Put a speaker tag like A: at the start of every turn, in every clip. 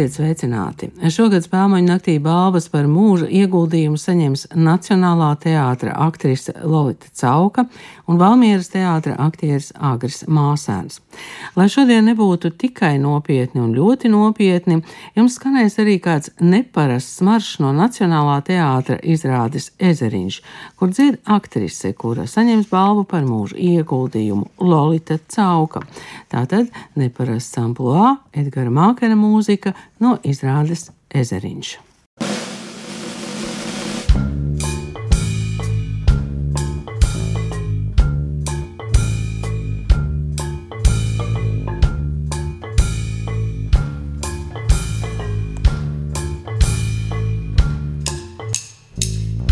A: Esiet sveicināti! Šogad Spēļu naktī balvas par mūža ieguldījumu saņems Nacionālā teātra aktrise Lorita Cauka un Valmieras teātra aktieris Agris Māsēns. Lai šodien nebūtu tikai nopietni un ļoti nopietni, jums skanēs arī kāds neparasts maršs no Nacionālā teātra izrādes Ezeriņš, kur dzird aktrise, kura saņems balvu par mūža ieguldījumu Lorita Cauka. Tātad neparasts amplua Edgara Mākera mūzika no izrādes Ezeriņš.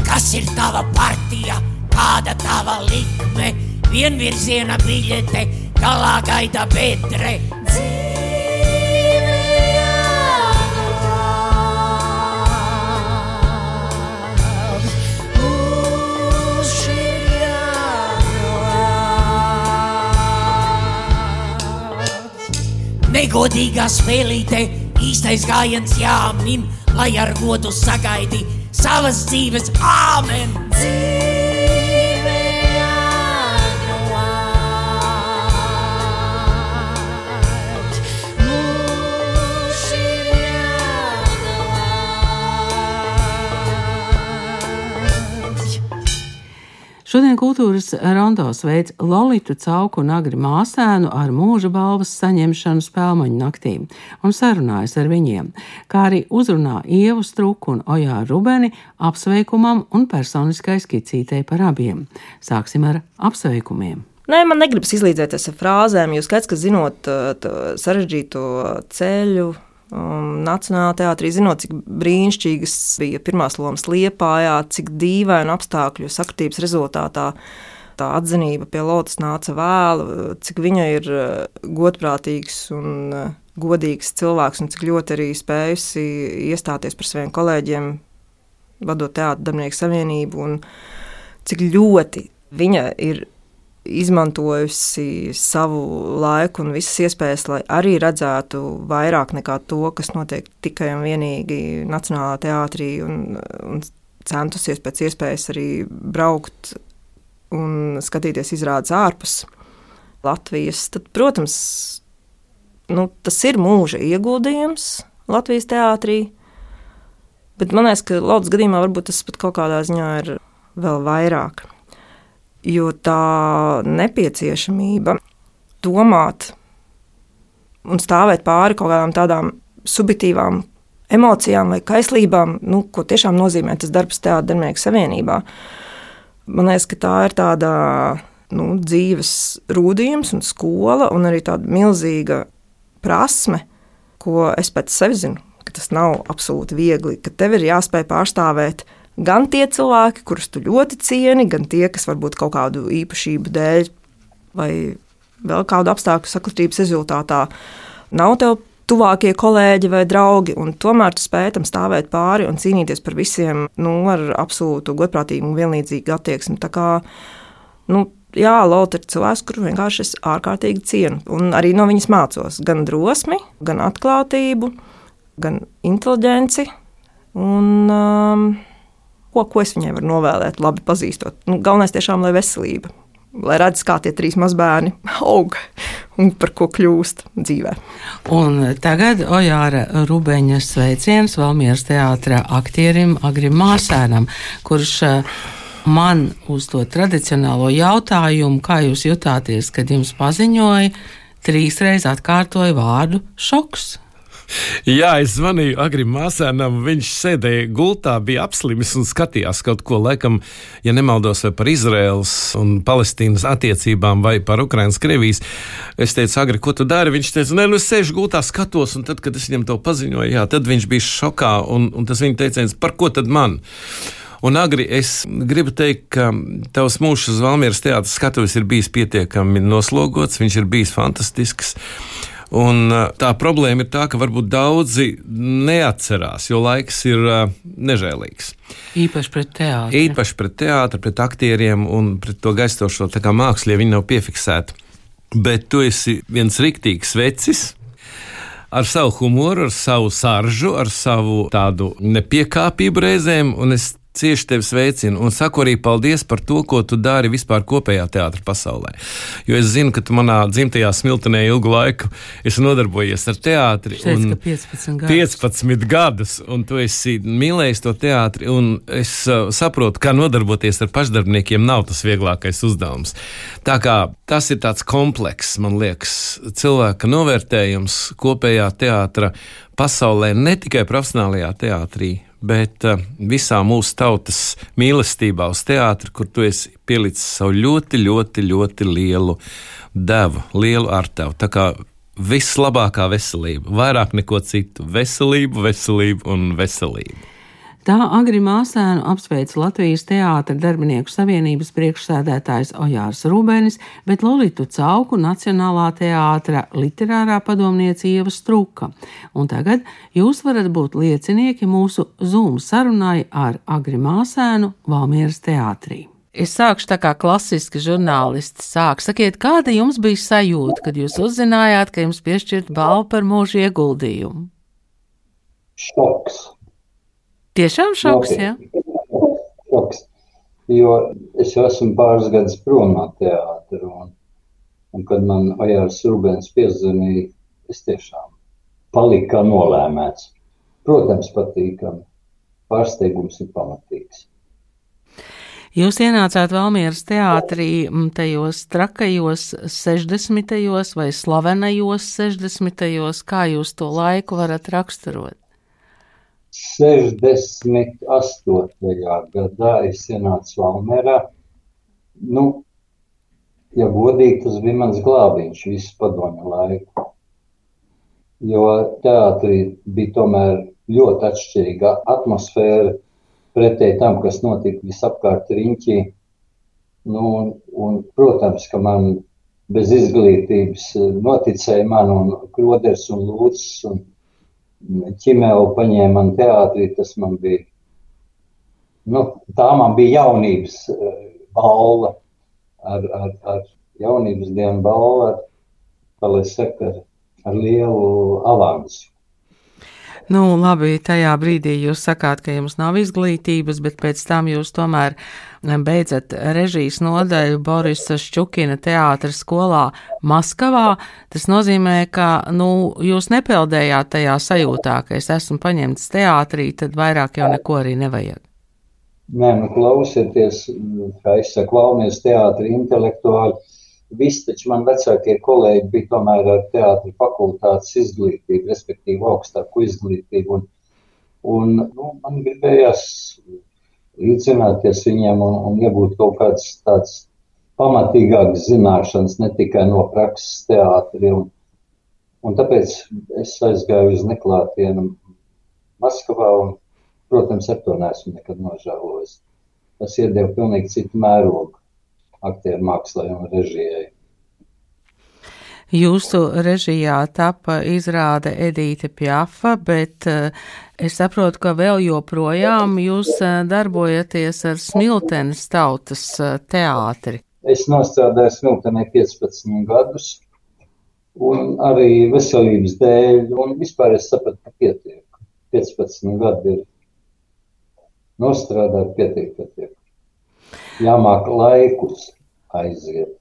B: Kas ir tava partija, kāda tava likme, vienvirziena biļete, galā gaida bedre? Negodīgā spēlīte, īstais gājiens jāmin, lai ar godu sagaidi savas dzīves āmen. Dzīve
A: Šodien kultūras rondo sveic Lolitu Cauku un Agri Māsēnu ar mūža balvas saņemšanu spēlmaņu naktīm un sarunājas ar viņiem, kā arī uzrunā Ievu Struku un Ojā Rubeni apsveikumam un personiskai skicītei par abiem. Sāksim ar apsveikumiem.
C: Nē, man negribas izlīdzēties ar frāzēm, jo skaidrs, ka zinot to sarežģīto ceļu, um, Nacionālajā teātrī, zinot, cik brīnišķīgas bija pirmās lomas liepājā, cik dīvainu apstākļu sakritības rezultātā tā atzinība pie Lotus nāca vēlu, cik viņa ir uh, godprātīgs un uh, godīgs cilvēks un cik ļoti arī spējusi iestāties par saviem kolēģiem, vadot teātrus darbinieku savienību, un cik ļoti viņa ir izmantojusi savu laiku un visas iespējas, lai arī redzētu vairāk nekā to, kas notiek tikai un vienīgi Nacionālā teātrī, un, un centusies pēc iespējas arī braukt un skatīties izrādes ārpus Latvijas. Tad, protams, nu, tas ir mūža ieguldījums Latvijas teātrī. Bet man liekas, ka Latvijas gadījumā varbūt tas pat kaut kādā ziņā ir vēl vairāk jo tā nepieciešamība domāt un stāvēt pāri kaut kādām tādām subjektīvām emocijām vai kaislībām, nu, ko tiešām nozīmē tas darbs Teātris Darbinieku savienībā. Man liekas, ka tā ir tāda nu, dzīves rūdījums un skola, un arī tāda milzīga prasme, ko es pēc sevis zinu, ka tas nav absolūti viegli, ka tev ir jāspēj pārstāvēt gan tie cilvēki, kurus tu ļoti cieni, gan tie, kas varbūt kaut kādu īpašību dēļ vai vēl kādu apstākļu sakritības rezultātā nav tev tuvākie kolēģi vai draugi, un tomēr tu spēj tam stāvēt pāri un cīnīties par visiem nu, ar absolūtu godprātīgu un vienlīdzīgu attieksmi. Tā kā, nu, jā, Lota ir cilvēks, kuru vienkārši es ārkārtīgi cienu, un arī no viņas mācos gan drosmi, gan atklātību, gan inteliģenci. Un, um, ko, ko es viņai varu novēlēt, labi pazīstot. Nu, galvenais tiešām, lai veselība, lai redz, kā tie trīs mazbērni aug un par ko kļūst dzīvē.
A: Un tagad Ojāra Rubeņa sveiciens Valmieras teātra aktierim Agrim Māsēnam, kurš eh, man uzdod tradicionālo jautājumu, kā jūs jutāties, kad jums paziņoja, trīsreiz atkārtoja vārdu šoks.
D: Jā, es zvanīju Agrim Māsēnam. Viņš sēdēja gultā, bija apslimis un skatījās kaut ko, laikam, ja nemaldos, vai par Izraels un Palestīnas attiecībām vai par Ukrainas Krievijas. Es teicu, Agri, ko tu dari? Viņš teica, nē, nu es sēžu gultā, skatos, un tad, kad es viņam to paziņoju, jā, tad viņš bija šokā, un, un tas viņa teiciens, par ko tad man? Un agri es gribu teikt, ka tavs mūžs uz Valmieras teātras skatuves ir bijis pietiekami noslogots, viņš ir bijis fantastisks. Un, uh, tā problēma ir tā, ka varbūt daudzi neatcerās, jo laiks ir uh, nežēlīgs.
A: Īpaši pret teātri.
D: Īpaši pret teātri, pret aktieriem un pret to gaistošo mākslu, ja viņi nav piefiksēti. bet tu esi viens riktīgs vecis. Ar savu humoru, ar savu saržu, ar savu tādu nepiekāpību reizēm, un es cieši tevi sveicinu un saku arī paldies par to, ko tu dari vispār kopējā teātra pasaulē. Jo es zinu, ka tu manā dzimtajā smiltenē ilgu laiku esi nodarbojies ar teātri.
A: Šeit, 15 gadus.
D: 15 gadus, un tu esi mīlējis to teātri, un es uh, saprotu, ka nodarboties ar pašdarbniekiem nav tas vieglākais uzdevums. Tā kā tas ir tāds komplekss, man liekas, cilvēka novērtējums kopējā teātra pasaulē, ne tikai profesionālajā teātrī, bet uh, visā mūsu tautas mīlestībā uz teātri, kur tu esi pielicis savu ļoti, ļoti, ļoti lielu devu, lielu ar tevi. Tā kā vislabākā veselība, vairāk neko citu - veselību, veselību un veselību.
A: Tā agri māsēnu apsveic Latvijas Teātra darbinieku savienības priekšsēdētājs Ojārs Rūbēnis, bet Lolitu Cauku Nacionālā teātra literārā padomniece Ieva Struka. Un tagad jūs varat būt liecinieki mūsu Zoom sarunai ar agri māsēnu Valmieras teātrī. Es sākšu tā kā klasiski žurnālisti sāk. Sakiet, kāda jums bija sajūta, kad jūs uzzinājāt, ka jums piešķirt balvu par mūža ieguldījumu?
E: Šoks.
A: Tiešām šoks, jā?
E: Šoks. Jo es esmu pāris gadus prom no teātra, un, un kad man Ojārs Rubens piezvanīja, es tiešām paliku kā nolēmēts. Protams, patīkami. Pārsteigums ir pamatīgs.
A: Jūs ienācāt Valmieras teātrī tajos trakajos 60. vai slavenajos 60. kā jūs to laiku varat raksturot?
E: 68. gadā es ienācu Valmērā. Nu, ja godīgi, tas bija mans glābiņš visu padomju laiku. Jo teātrī bija tomēr ļoti atšķirīga atmosfēra pretēji tam, kas notika visapkārt riņķī. Nu, un, un, protams, ka man bez izglītības noticēja man un Kroders un Lūcis un ķimēlu paņēma man teātrī, tas man bija, nu, tā man bija jaunības eh, balva, ar, ar, ar jaunības dienu balva, ar, kā lai saka, ar, ar lielu avansu.
A: Nu, labi, tajā brīdī jūs sakāt, ka jums nav izglītības, bet pēc tam jūs tomēr beidzat režijas nodaļu Borisa Šķukina teātra skolā Maskavā. Tas nozīmē, ka nu, jūs nepeldējāt tajā sajūtā, ka es esmu paņemts teātrī, tad vairāk jau neko arī nevajag.
E: Nē, nu klausieties, kā es saku, klaumies teātri intelektuāli Visi taču man vecākie kolēģi bija tomēr ar teātris fakultātes izglītību, respektīvi augstāku izglītību. Un, un, nu, man gribējās līdzināties viņiem un, un iegūt kaut kādas tādas pamatīgākas zināšanas, ne tikai no prakses teātri. Un, un tāpēc es aizgāju uz neklātienu Maskavā un, protams, ar to neesmu nekad nožēlojis. Tas iedeva pilnīgi citu mērogu aktieru mākslai un režijai.
A: Jūsu režijā tapa izrāde Edīte Pjafa, bet uh, es saprotu, ka vēl joprojām jūs uh, darbojaties ar Smiltenes tautas uh, teātri.
E: Es nostrādāju Smiltenē 15 gadus, un arī veselības dēļ, un vispār es sapratu, ka pietiek. 15 gadi ir nostrādāt, pietiek, pietiek jāmāk laikus aiziet.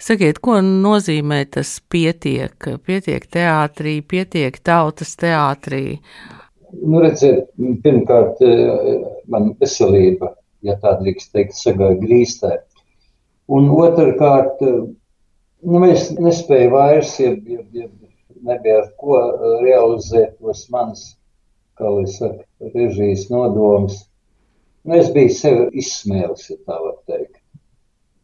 A: Sakiet, ko nozīmē tas pietiek? Pietiek teātrī, pietiek tautas teātrī.
E: Nu, redziet, pirmkārt, man veselība, ja tā drīkst teikt, sagāja grīstē. Un otrkārt, nu, es nespēju vairs, ja, ja, ja nebija ar ko realizēt tos mans, kā lai saka, režijas nodomus. Nu, es biju sevi izsmēlis, ja tā var teikt.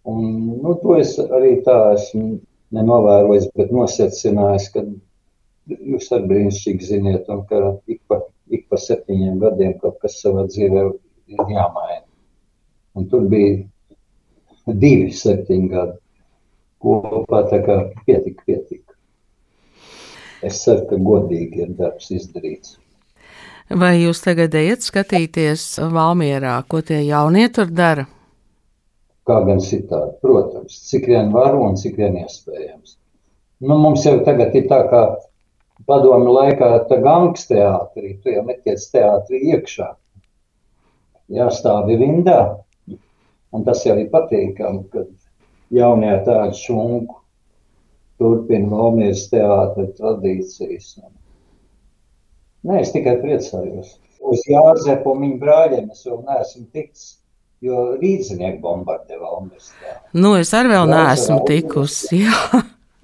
E: Un, nu, to es arī tā esmu nenovērojis, bet nosecinājis, ka jūs arī brīnišķīgi ziniet, un ka ik pa, ik pa septiņiem gadiem kaut kas savā dzīvē ir jāmaina. Un tur bija divi septiņi gadi. Kopā tā kā pietika, pietika. Es ceru, ka godīgi ir darbs izdarīts.
A: Vai jūs tagad ejat skatīties Valmierā, ko tie jaunie tur dara?
E: Kā gan citādi, protams. cik vien varu un cik vien iespējams. Nu, mums jau tagad ir tā kā padomu laikā tā gangs teātrī, tu jau meties teātrī iekšā. Jāstāvi rindā, un tas jau ir patīkami, kad jaunie tādu šunku turpina Valmieras teātra tradīcijas. Nē, es tikai priecājos. Uz Jāzepu un viņa brāļiem es vēl neesmu ticis jo rīznieki bombardē Valmijas.
A: Nu, es arī vēl neesmu tikusi.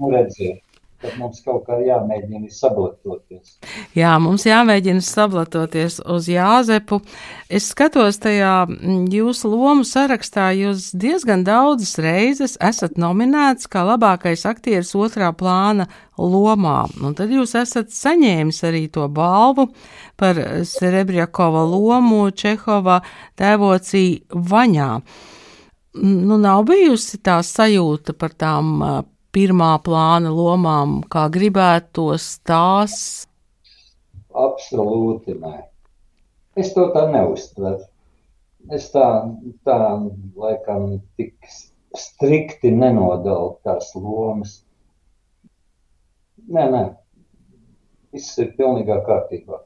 E: Nu, redziet. Tad mums kaut kā jāmēģina sablatoties.
A: Jā, mums jāmēģina sablatoties uz Jāzepu. Es skatos tajā mm, jūsu lomu sarakstā, jūs diezgan daudzas reizes esat nominēts kā labākais aktieris otrā plāna lomā. Un tad jūs esat saņēmis arī to balvu par Serebrjakova lomu Čehova tēvocī Vaņā. Nu, nav bijusi tā sajūta par tām pirmā plāna lomām, kā gribētos tās?
E: Absolūti nē. Es to tā neuztveru. Es tā, tā laikam tik strikti nenodalu tās lomas. Nē, nē, viss ir pilnīgā kārtībā.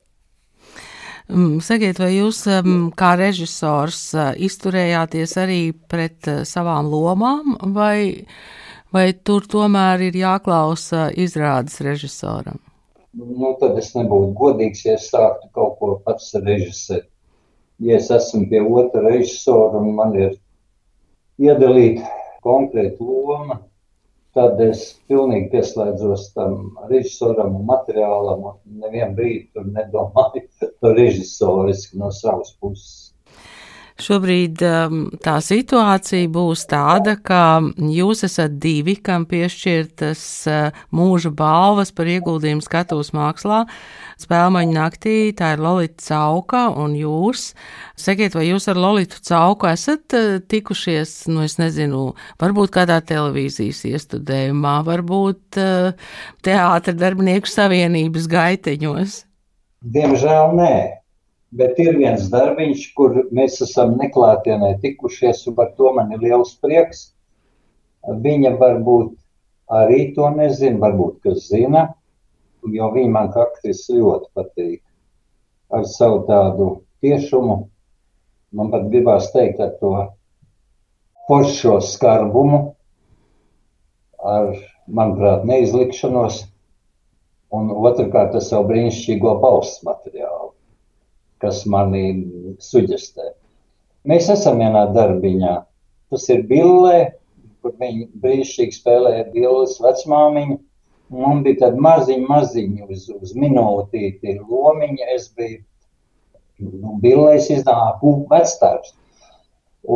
A: Mm, sakiet, vai jūs kā režisors izturējāties arī pret savām lomām, vai vai tur tomēr ir jāklausa izrādes režisoram?
E: Nu, tad es nebūtu godīgs, ja es sāktu kaut ko pats režisēt. Ja es esmu pie otra režisora un man ir iedalīta konkrēta loma, tad es pilnīgi pieslēdzos tam režisoram un materiālam nevienu brīdi tur nedomāju režisoriski no savas puses.
A: Šobrīd um, tā situācija būs tāda, ka jūs esat divi, kam piešķirtas uh, mūža balvas par ieguldījumu skatuves mākslā. Spēlmaņa naktī tā ir Lolita Cauka un jūs. Sakiet, vai jūs ar Lolitu Cauku esat uh, tikušies, nu es nezinu, varbūt kādā televīzijas iestudējumā, varbūt uh, teātra darbinieku savienības gaiteņos?
E: Diemžēl nē. Bet ir viens darbiņš, kur mēs esam neklātienē tikušies, un par to man ir liels prieks. Viņa varbūt arī to nezina, varbūt kas zina, jo viņa man kā aktris ļoti patīk. Ar savu tādu tiešumu, man pat gribās teikt, ar to foršo skarbumu, ar, manuprāt, neizlikšanos, un otrkārt ar savu brīnišķīgo balss materiālu kas manī suģestē. Mēs esam vienā darbiņā. Tas ir billē, kur viņi brīnišķīgi spēlēja billes vecmāmiņu. Man bija tāda maziņa, maziņa uz, uz minūtīti lomiņa. Es biju nu, billēs iznāku vecstārs.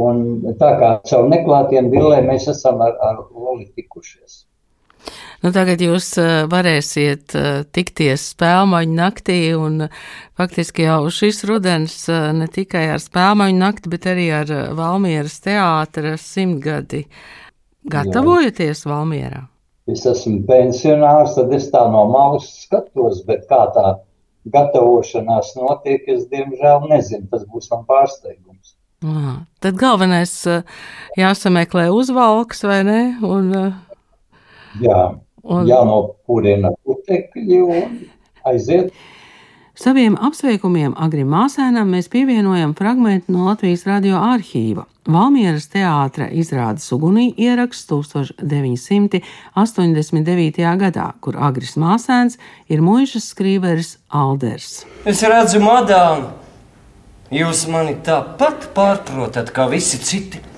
E: Un tā kā caur neklātiem billē mēs esam ar, ar Loli tikušies.
A: Nu, tagad jūs eh, varēsiet eh, tikties spēlmaņu naktī, un faktiski jau šis rudens eh, ne tikai ar spēlmaņu nakti, bet arī ar Valmieras teātra simtgadi. Gatavojaties Jā. Valmierā?
E: Es esmu pensionārs, tad es tā no malas skatos, bet kā tā gatavošanās notiek, es diemžēl nezinu. Tas būs man pārsteigums.
A: Lā, tad galvenais jāsameklē uzvalks, vai ne? Un,
E: Jā. Un... Jānopurina putekļi un aiziet.
A: Saviem apsveikumiem Agrim Māsēnam mēs pievienojam fragment no Latvijas radio arhīva. Valmieras teātra izrādes ugunī ieraksts 1989. gadā, kur Agris Māsēns ir muižas skrīveris Alders.
F: Es redzu, madām, jūs mani tāpat pārprotat kā visi citi.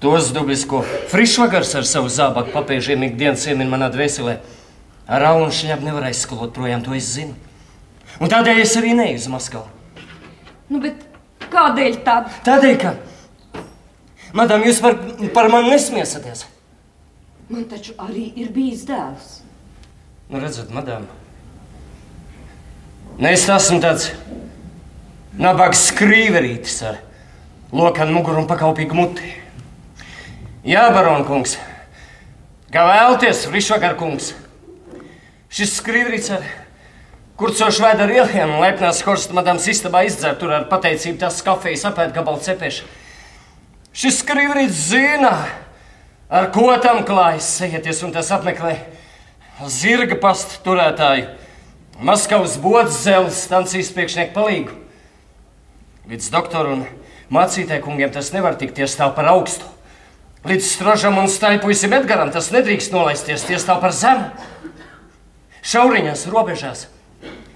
F: Tos dubļus, ko frišvagars ar savu zābaku papēžiem ikdienas iemina manā dvēselē, ar aunu šļabu nevar aizskalot projām, to es zinu. Un tādēļ es arī neju uz Maskavu.
G: Nu, bet kādēļ tad?
F: Tādēļ, ka, madam, jūs par, par mani nesmiesaties.
G: Man taču arī ir bijis dēls.
F: Nu, redzat, madam, ne es esmu tāds nabaga skrīverītis ar lokanu muguru un pakaupīgu muti. Jā, baronkungs, kā vēlties, Frišvakar kungs. Šis skrivrīts ar kurcošu vēdu ar ieliem un lepnās horsta madams istabā izdzer tur ar pateicību tās kafijas apēd gabalu cepēšu. Šis skrivrīts zina, Ar ko tam klājas sejieties un tas apmeklē zirga pastu turētāju, Maskavas bodas zemes stancijas priekšnieku palīgu. Līdz doktoru un mācītāju kungiem tas nevar tikt iestāv par augstu. Līdz strožam un staļpuisim Edgaram tas nedrīkst nolaisties, tie stāv par zemu. Šauriņās, robežās.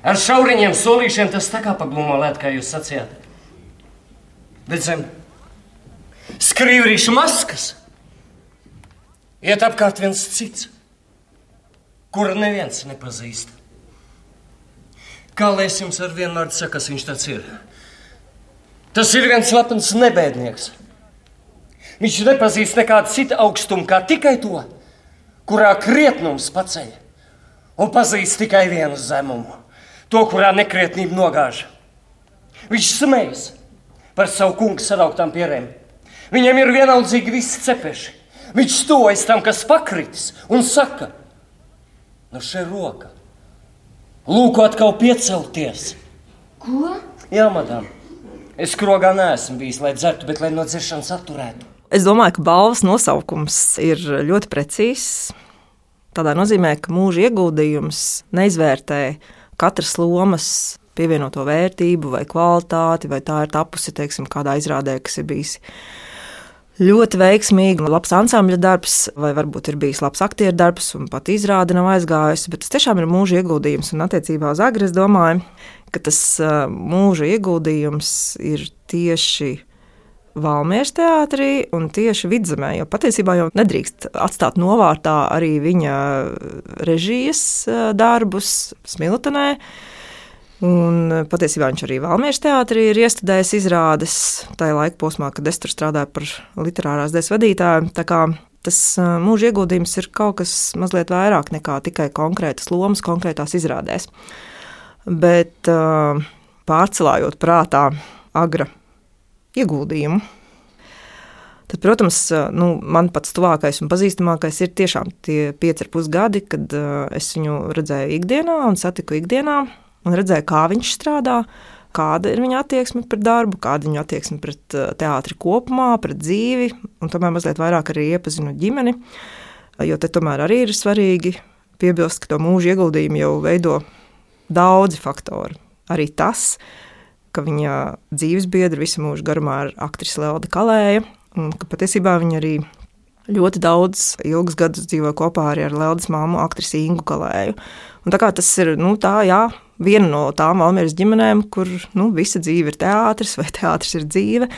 F: Ar šauriņiem, solīšiem tas tā kā paglūmo lēt, kā jūs sacījāt. Bet zem skrīvrīšu maskas iet apkārt viens cits, kuru neviens nepazīst. Kā lai es jums ar vienu vārdu saku, kas viņš tāds ir? Tas ir viens slepens nebēdnieks. Viņš nepazīst nekādu citu augstumu, kā tikai to, kurā krietnums paceļ, un pazīst tikai vienu zemumu, to, kurā nekrietnība nogāž. Viņš smējas par savu kungu sadauktām pierēm. Viņam ir vienaldzīgi visi cepeši. Viņš stojas tam, kas pakritis, un saka, no šī roka, lūk, atkal piecelties.
G: Ko?
F: Jā, madam. Es krogā neesmu bijis, lai dzertu, bet lai no dzeršanas atturētu.
C: Es domāju, ka balvas nosaukums ir ļoti precīzs. Tādā nozīmē, ka mūža ieguldījums neizvērtē katras lomas pievienoto vērtību vai kvalitāti, vai tā ir tapusi teiksim, kādā izrādē, kas ir bijis ļoti veiksmīgi, labs ansambļa darbs, vai varbūt ir bijis labs aktieru darbs, un pat izrāde nav aizgājusi. Bet tas tiešām ir mūža ieguldījums. Un attiecībā uz agri es domāju, ka tas mūža ieguldījums ir tieši Valmieras teātrī un tieši vidzemē. Jo patiesībā jau nedrīkst atstāt novārtā arī viņa režijas darbus Smiltenē. Un patiesībā viņš arī Valmieras teātrī ir iestudējis izrādes tajā laika posmā, kad es tur strādāju par literārās dēļas vadītāju. Tas mūža ieguldījums ir kaut kas mazliet vairāk nekā tikai konkrētas lomas, konkrētās izrādēs bet pārcelājot prātā agra ieguldījumu. Tad, protams, nu, man pats tuvākais un pazīstamākais ir tiešām tie pieci ar pus gadi, kad es viņu redzēju ikdienā un satiku ikdienā un redzēju, kā viņš strādā, kāda ir viņa attieksme pret darbu, kāda ir viņa attieksme pret teātri kopumā, pret dzīvi, un tomēr mazliet vairāk arī iepazinu ģimeni, jo te tomēr arī ir svarīgi piebilst, ka to mūža ieguldījumu jau veido daudzi faktori. Arī tas, ka viņa dzīves biedra visu mūžu garumā ir aktrise Lelda Kalēja, un ka patiesībā viņa arī ļoti daudz ilgus gadus dzīvoja kopā arī ar Leldas māmu, aktrisi Ingu Kalēju. Un tā kā tas ir nu, tā, jā, viena no tām Valmieras ģimenēm, kur nu, visa dzīve ir teātris vai teātris ir dzīve.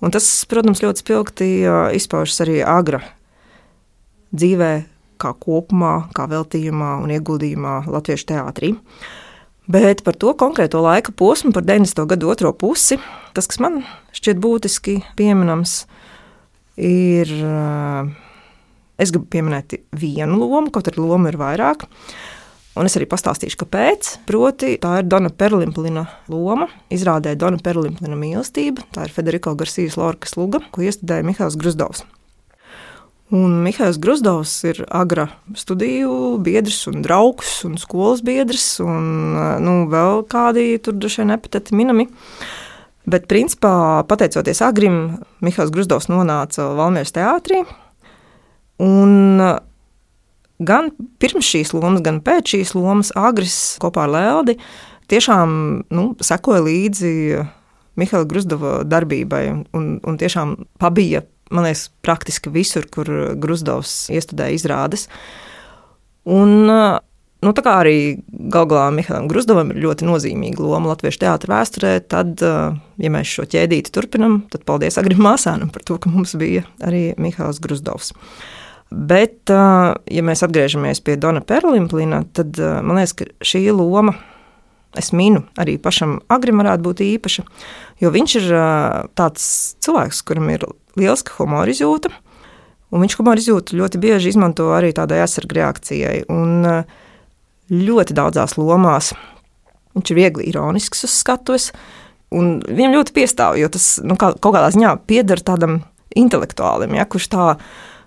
C: Un tas, protams, ļoti spilgti izpaužas arī agra dzīvē, kā kopumā, kā veltījumā un ieguldījumā Latviešu teātrī. Bet par to konkrēto laika posmu, par 90. gadu otro pusi, tas, kas man šķiet būtiski pieminams, ir. Es gribu pieminēt vienu lomu, kaut arī loma ir vairāk. Un es arī pastāstīšu, kāpēc. Proti, tā ir Dona Perlimplina loma. Izrādē Dona Perlimplina mīlestība. Tā ir Federico Garcijas Lorkas luga, ko iestudēja Mihāls Grusdovs. Un Mihails Grusdovs ir agra studiju biedrs un draugs un skolas biedrs, un nu, vēl kādi tur droši vien epiteti minami. Bet, principā, pateicoties Agrim, Mihails Grusdovs nonāca Valmieras teātrī. Un gan pirms šīs lomas, gan pēc šīs lomas Agris kopā ar Lēldi tiešām nu, sekoja līdzi Mihaila Grusdova darbībai un, un tiešām pabija man liekas, praktiski visur, kur Grusdovs iestudēja izrādes. Un, nu, tā kā arī Galgā Mihālam Grusdovam ir ļoti nozīmīga loma Latviešu teātra vēsturē, tad, ja mēs šo ķēdīti turpinam, tad paldies Agrim Māsānam par to, ka mums bija arī Mihāls Grusdovs. Bet, ja mēs atgriežamies pie Dona Perlimplina, tad man liekas, ka šī loma es minu, arī pašam Agrim varētu būt īpaša, jo viņš ir tāds cilvēks, kuram ir lieliska humora izjūta. Un viņš humora izjūtu ļoti bieži izmanto arī tādai aizsargu reakcijai. Un ļoti daudzās lomās viņš ir viegli ironisks uz skatuves. Un viņam ļoti piestāv, jo tas nu, kā, kaut kādā ziņā pieder tādam intelektuālim, ja, kurš tā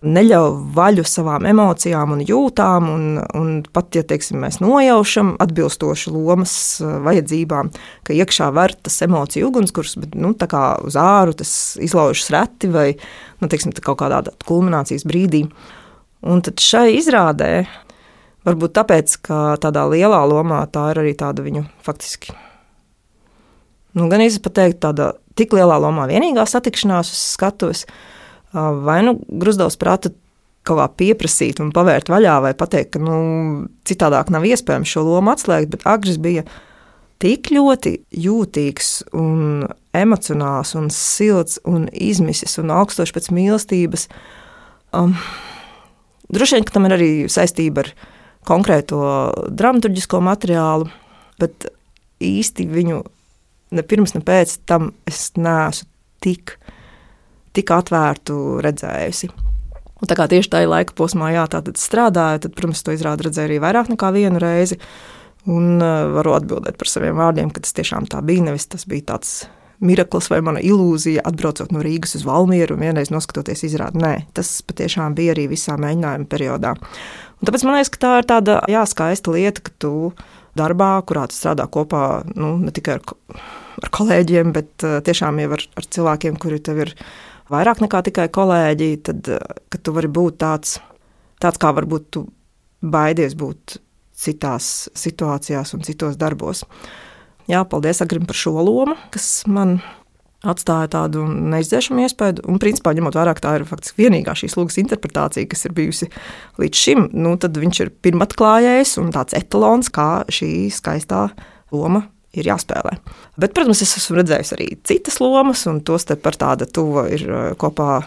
C: neļauj vaļu savām emocijām un jūtām, un, un pat, ja teiksim, mēs nojaušam atbilstoši lomas uh, vajadzībām, ka iekšā var tas emociju ugunskurs, bet nu, uz āru tas izlaužas reti vai nu, teiksim, kaut kādā kulminācijas brīdī. Un tad šai izrādē, varbūt tāpēc, ka tādā lielā lomā tā ir arī tāda viņu faktiski, nu, gan izpateikt, tāda tik lielā lomā vienīgā satikšanās uz skatuves, uh, vai nu Grusdovs prāta kaut kā pieprasīt un pavērt vaļā, vai pateikt, ka nu, citādāk nav iespējams šo lomu atslēgt, bet Agris bija tik ļoti jūtīgs un emocionāls un silts un izmisis un augstošs pēc mīlestības. Um, droši vien, ka tam ir arī saistība ar konkrēto dramaturgisko materiālu, bet īsti viņu ne pirms, ne pēc tam es neesmu tik tik atvērtu redzējusi. Un tā kā tieši tajā laika posmā, jā, tā strādāja, tad, protams, to izrādi redzēju arī vairāk nekā vienu reizi. Un uh, varu atbildēt par saviem vārdiem, ka tas tiešām tā bija. Nevis tas bija tāds mirakls vai mana ilūzija, atbraucot no Rīgas uz Valmieru un vienreiz noskatoties izrādi. Nē, tas patiešām bija arī visā mēģinājuma periodā. Un tāpēc man liekas, ka tā ir tāda jā, skaista lieta, ka tu darbā, kurā tu strādā kopā nu, ne tikai ar, ar kolēģiem, bet uh, tiešām jau ar, ar cilvēkiem, kuri tev ir ielikumi vairāk nekā tikai kolēģi, tad eh, tu vari būt tāds, tāds kā varbūt tu baidies būt citās situācijās un citos darbos. Jā, paldies Agrim par šo lomu, kas man atstāja tādu neizdzēšamu iespēju. Un, principā, ņemot vērā, ka tā ir faktiski vienīgā šīs lūgas interpretācija, kas ir bijusi līdz šim, nu, tad viņš ir pirmatklājējs un tāds etalons, kā šī skaistā loma ir jāspēlē. Bet, protams, es esmu redzējis arī citas lomas, un tos te par tādu tuvu ir uh, kopā uh,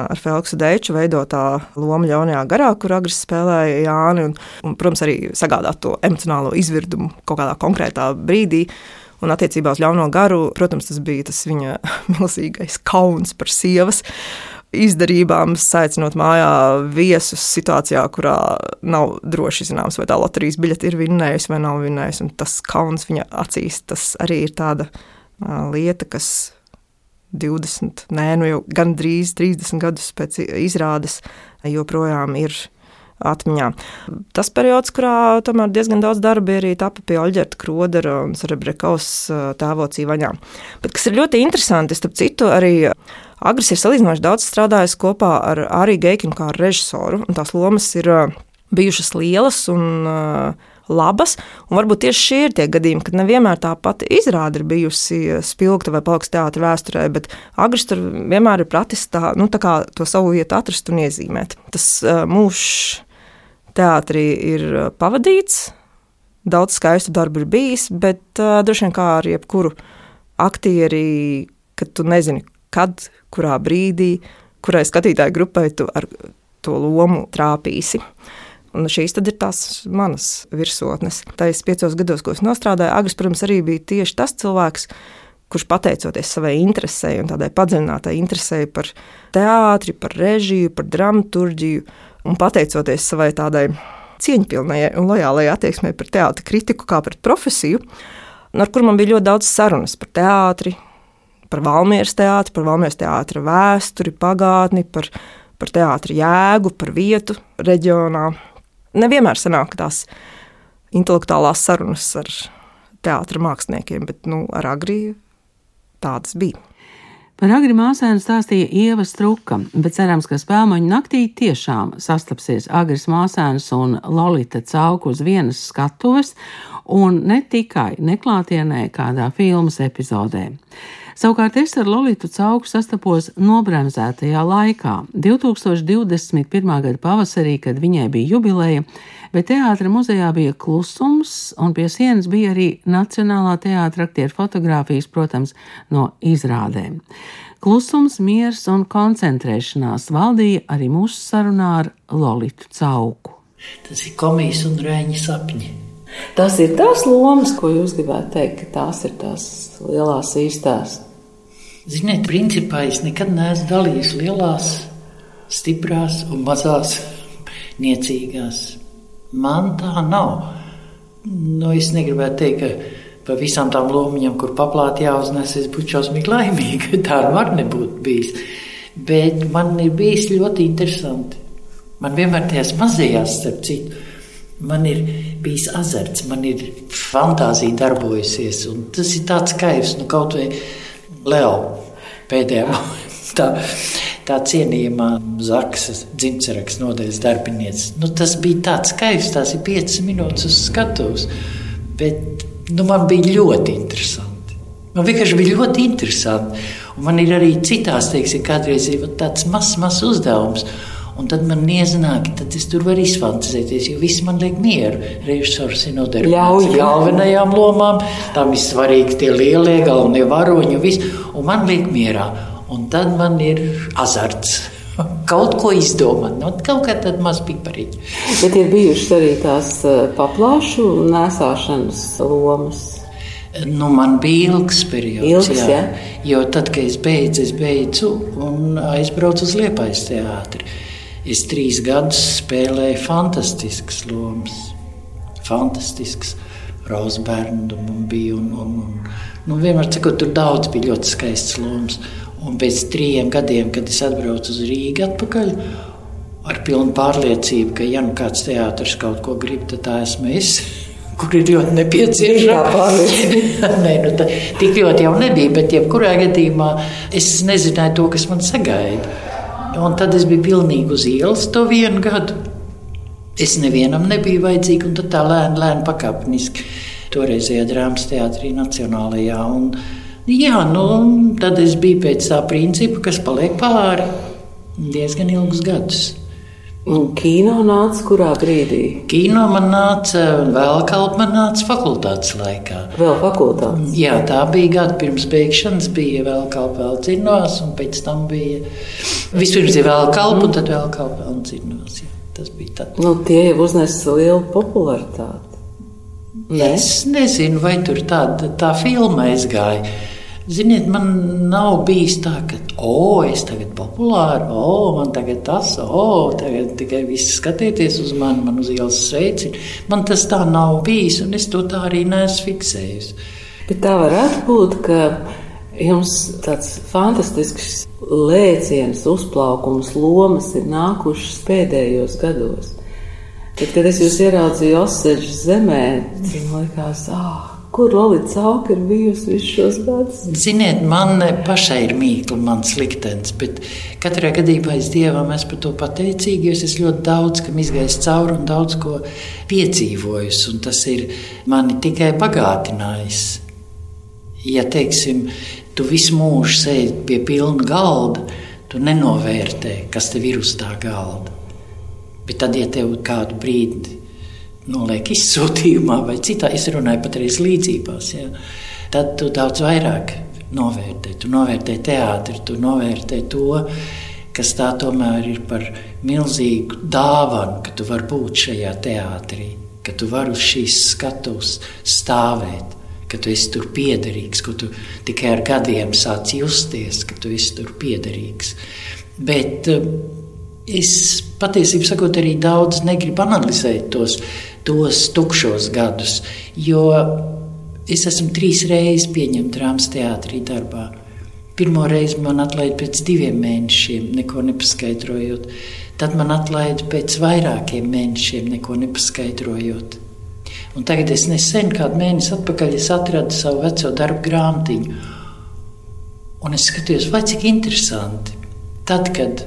C: ar Feliksu Deiču veidotā loma ļaunajā garā, kur agresīvi spēlēja Jāni, un, un, protams, arī sagādāt to emocionālo izvirdumu kaut kādā konkrētā brīdī. Un attiecībā uz ļauno garu, protams, tas bija tas viņa milzīgais kauns par sievas izdarībām, aicinot mājā viesus situācijā, kurā nav droši zināms, vai tā loterijas biļete ir vinnējusi vai nav vinnējusi. Tas kauns viņa acīs, tas arī ir tāda lieta, kas 20, nē, nu jau gandrīz 30 gadus pēc izrādes joprojām ir atmiņā. Tas periods, kurā tomēr diezgan daudz darba arī tapa pie Oļģerta Krodera un Serebrekaus tēvots Ivaņā. Bet kas ir ļoti interesanti, starp citu, arī Agris ir salīdzinoši daudz strādājis kopā ar Arī Geikinu kā ar režisoru, un tās lomas ir bijušas lielas un labas. Un varbūt tieši šie ir tie gadījumi, kad nevienmēr tā pati izrāde ir bijusi spilgta vai palikta teātris vēsturē, bet Agris tur vienmēr ir pratis tā, nu, tā to savu vietu atrast un iezīmēt. Tas uh, mūžs teātrī ir pavadīts, daudz skaistu darbu ir bijis, bet uh, droši vien kā ar jebkuru aktieri, kad tu nezini, kad, kurā brīdī, kurai skatītāju grupai tu ar to lomu trāpīsi. Un šīs ir tās manas virsotnes. Tajos piecos gados, ko es nostrādāju, Agris, protams, arī bija tieši tas cilvēks, kurš pateicoties savai interesei un tādai padziļinātai interesei par teātri, par režiju, par dramaturgiju, un pateicoties savai tādai cieņpilnai un lojālai attieksmei pret teātra kritiku kā pret profesiju, ar kur man bija ļoti daudz sarunas par teātri, par Valmieras teātri, par Valmieras teātra vēsturi, pagātni, par, par teātra jēgu, par vietu reģionā. Nevienmēr sanāk tās intelektuālās sarunas ar teātra māksliniekiem, bet nu, ar agriju tādas bija.
A: Par agri māsēnu stāstīja Ieva Struka, bet cerams, ka spēlmaņu naktī tiešām sastapsies agris māsēnas un Lolita cauku uz vienas skatuves, un ne tikai neklātienē kādā filmas epizodē. Savukārt es ar Lolitu Cauku sastapos nobremzētajā laikā, 2021. gada pavasarī, kad viņai bija jubileja, bet teātra muzejā bija klusums, un pie sienas bija arī Nacionālā teātra aktieru fotografijas, protams, no izrādēm. Klusums, miers un koncentrēšanās valdīja arī mūsu sarunā ar Lolitu Cauku.
H: Tas ir komijas un rēņa sapņi.
A: Tas ir tās lomas, ko jūs gribētu teikt, ka tās ir tās lielās īstās.
H: Ziniet, principā es nekad neesmu dalījis lielās, stiprās un mazās niecīgās. Man tā nav. Nu, es negribētu teikt, ka par visām tām lomiņām, kur paplāti jāuznes, es būtu šausmīgi laimīga. Tā var nebūt bijis. Bet man ir bijis ļoti interesanti. Man vienmēr tajās mazajās, starp citu, man ir bijis azarts, man ir fantāzija darbojusies. Tas ir tāds kaivs, nu kaut vai Leo pēdējā. Tā, tā cienījamā Zaksas dzimtseraks nodeļas darbiniece. Nu, tas bija tāds kaivs, tās ir piecas minūtes uz skatuves. Bet nu, man bija ļoti interesanti. Man vienkārši bija ļoti interesanti. Un man ir arī citās, teiksim, kādreiz ir tāds mazs, mazs uzdevums. Un tad man neiznāk, tad es tur varu izfantāzēties, jo viss man liek mieru. Režisors ir nodarbojies ar galvenajām lomām, tam ir svarīgi tie lielie, galvenie varoņi, viss, un man liek mierā. Un tad man ir azarts. Kaut ko izdomāt, nu, kaut kā tāda maza piparīša.
A: Bet ir bijušas arī tās eh, paplāšu nesāšanas lomas.
H: Nu, man bija ilgs periods,
A: ilgs, jā. Jā.
H: jo tad, kad es beidzu, es beidzu un aizbraucu uz Liepājas teātri. Es trīs gadus spēlēju fantastiskas lomas, fantastiskas. Roza bērnu bija. Un, un, un, nu, vienmēr sakot, tur daudz bija ļoti skaistas lomas. Un pēc trim gadiem, kad es atbraucu uz Rīgā atpakaļ, ar pilnu pārliecību, ka, ja nu kāds teātris kaut ko grib, tad tā esmu es. Kur ir ļoti nepieciešama. Nē, nu, tā, tik ļoti jau nebija, bet jebkurā gadījumā es nezināju to, kas man sagaida. Un tad es biju pilnīgi uz ielas to vienu gadu. Es nevienam nebiju vajadzīga, un tā lēni, lēni pakāpeniski. Toreizējā drāmas teātrī Nacionālajā. Un, jā, nu, tad es biju pēc tā principa, kas paliek pāri diezgan ilgus gadus.
A: Un kino nāca kurā brīdī?
H: Kino man nāca, vēl kalpa man nāca fakultātes laikā.
A: Vēl fakultātes?
H: Jā, tā bija gada pirms beigšanas, bija vēl kalpa vēl cinos, un pēc tam bija vispirms ir vēl kalpa, un tad vēl kalpa vēl cinos. Jā, tas bija tad.
A: Nu, tie jau uznesa lielu popularitāti.
H: Ne? Es nezinu, vai tur tāda tā filma aizgāja. Ziniet, man nav bijis tā, ka, oh, es tagad populāri, oh, man tagad tas, oh, tagad tikai viss skatieties uz mani, man uz ielas sveicina. Man tas tā nav bijis, un es to tā arī neesmu fiksējis.
A: Bet tā varētu būt, ka jums tāds fantastisks lēciens, uzplaukums, lomas ir nākušas pēdējos gados. Tad, kad es jūs ieraudzīju Oseģu zemē, man liekas, ah, Kur Lorija Cauka ir bijusi visus šos gadus?
H: Ziniet, man pašai ir mīkla, mans liktenis, bet katrā gadījumā es Dievam esmu par to pateicīga, jo es ļoti daudz kam izgājis cauri un daudz ko piedzīvojis, un tas ir mani tikai bagātinājis. Ja, teiksim, tu visu mūžu sēdi pie pilna galda, tu nenovērtē, kas tev ir uz tā galda. Bet tad, ja tev kādu brīdi noliek izsūtījumā vai citā, es runāju patreiz līdzībās, ja, tad tu daudz vairāk novērtē. Tu novērtē teātri, tu novērtē to, kas tā tomēr ir par milzīgu dāvanu, ka tu vari būt šajā teātrī, ka tu vari uz šīs skatuves stāvēt. Ka tu esi tur piederīgs, ka tu tikai ar gadiem sāc justies, ka tu esi tur piederīgs. Bet uh, es patiesībā sakot, arī daudz negribu analizēt tos tos tukšos gadus. Jo es esmu trīs reizes pieņemts drāmas teātrī darbā. Pirmo reizi man atlaida pēc diviem mēnešiem, neko nepaskaidrojot. Tad man atlaida pēc vairākiem mēnešiem, neko nepaskaidrojot. Un tagad es nesen, kādu mēnesi atpakaļ, atradu savu veco darbu grāmatiņu. Un es skatījos, vai cik interesanti. Tad, kad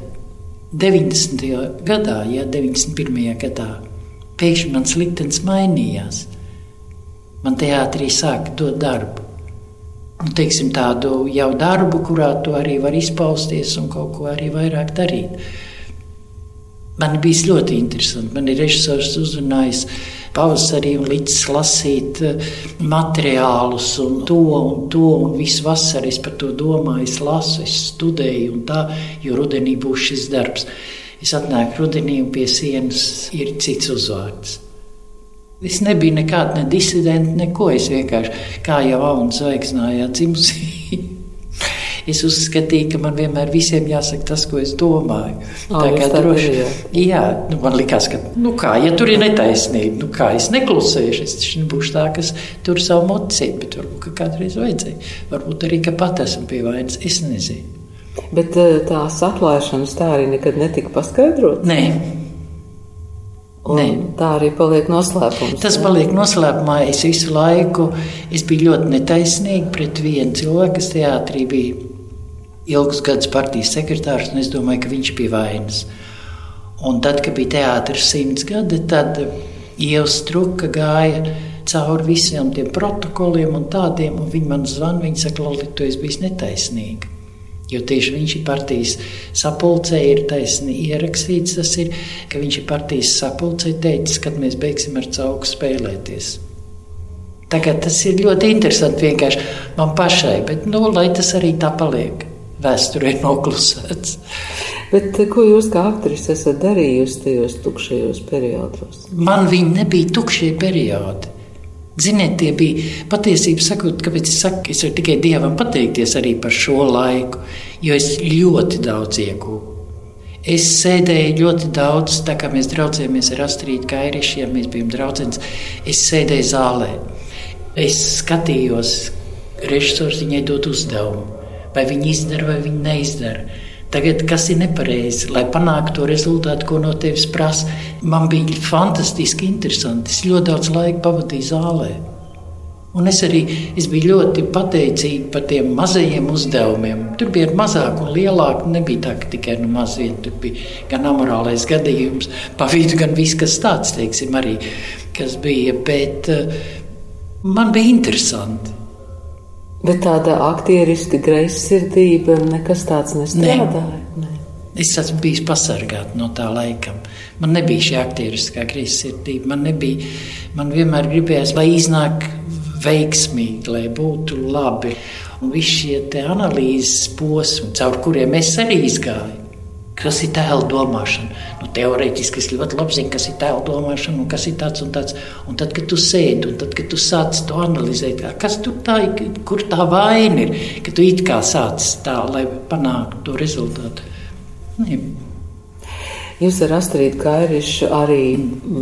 H: 90. gadā, ja 91. gadā pēkšņi mans liktenis mainījās. Man teātrī sāka dot darbu. Nu, teiksim, tādu jau darbu, kurā tu arī vari izpausties un kaut ko arī vairāk darīt. Man bija ļoti interesanti. Man ir režisors uzrunājis pavasarī un līdz lasīt eh, materiālus un to un to un visu vasaru es par to domāju, es lasu, es studēju un tā, jo rudenī būs šis darbs. Es atnāku rudenī, un pie sienas ir cits uzvārds. Es nebiju nekāda ne disidenta, neko. Es vienkārši kā jau Auna zvaigznājā dzimusi. es uzskatīju, ka man vienmēr visiem jāsaka tas, ko es domāju.
A: Tā kā droši
H: vien. Jā, nu, man likās, ka, nu kā, ja tur ir netaisnība, nu kā es neklusēšu, es nebūšu tā, kas tur savu mocību, bet varbūt kādreiz vajadzēja. Varbūt arī, ka pat esmu pie vainas, es nezinu.
A: Bet tās atklāšanas tā arī nekad netika paskaidrotas?
H: Nē.
A: Nē. tā arī paliek noslēpums.
H: Tas ne? paliek noslēpumā. Es visu laiku es biju ļoti netaisnīga pret vienu cilvēku, kas teātrī bija ilgus gadus partijas sekretārs, un es domāju, ka viņš bija vainas. Un tad, kad bija teātris simts gadi, tad Ievs Struka gāja cauri visiem tiem protokoliem un tādiem, un viņi man zvanīja, viņi saka, Loli, tu esi bijis netaisnīga. Jo tieši viņš ir partijas sapulcē, ir taisni ierakstīts, tas ir, ka viņš ir partijas sapulcē teicis, kad mēs beigsim ar cauku spēlēties. Tagad tas ir ļoti interesanti vienkārši man pašai, bet nu, lai tas arī tā paliek. Vēsturē noklusēts.
A: Bet, ko jūs kā aktrise esat darījusi tajos tukšajos periodos?
H: Man viņi nebija tukšie periodi. Ziniet, tie bija patiesībā sakot, kāpēc es saku, es varu tikai Dievam pateikties arī par šo laiku, jo es ļoti daudz iegūstu. Es sēdēju ļoti daudz, tā kā mēs draudzējāmies ar Astrīdu Kairišiem, mēs bijām draugs. Es sēdēju zālē, es skatījos, režisors viņai dod uzdevumu, vai viņi izdara vai viņi neizdara. Tagad, kas ir nepareizi, lai panāktu to rezultātu, ko no tevis prasa, man bija fantastiski interesanti. Es ļoti daudz laika pavadīju zālē. Un es arī es biju ļoti pateicīga par tiem mazajiem uzdevumiem. Tur bija mazāk un lielāk. Nebija tā, ka tikai nu, mazliet tur bija gan amorālais gadījums, pa vidu, gan viss, kas tāds, teiksim, arī kas bija. Bet uh, man bija interesanti.
A: Bet tāda aktieriska greizsirdība nekas tāds nestrādāja.
H: Ne. Es esmu bijis pasargāts no tā laika. Man nebija šī aktieriskā greizsirdība. Man, nebija, man vienmēr gribējās, lai iznāk veiksmīgi, lai būtu labi. Un visi šie analīzes posmi, caur kuriem es arī izgāju, Kas ir tēla domāšana? Nu, teorētiski es ļoti labi zinu, kas ir tēla domāšana un kas ir tāds un tāds. Un tad, kad tu sēdi un tad, kad tu sāc to analizēt, kas tur tā ir, kur tā vaina ir, ka tu it kā sāc tā, lai panāktu to rezultātu. Ne.
A: Jūs ar Astrīdu Kairišu arī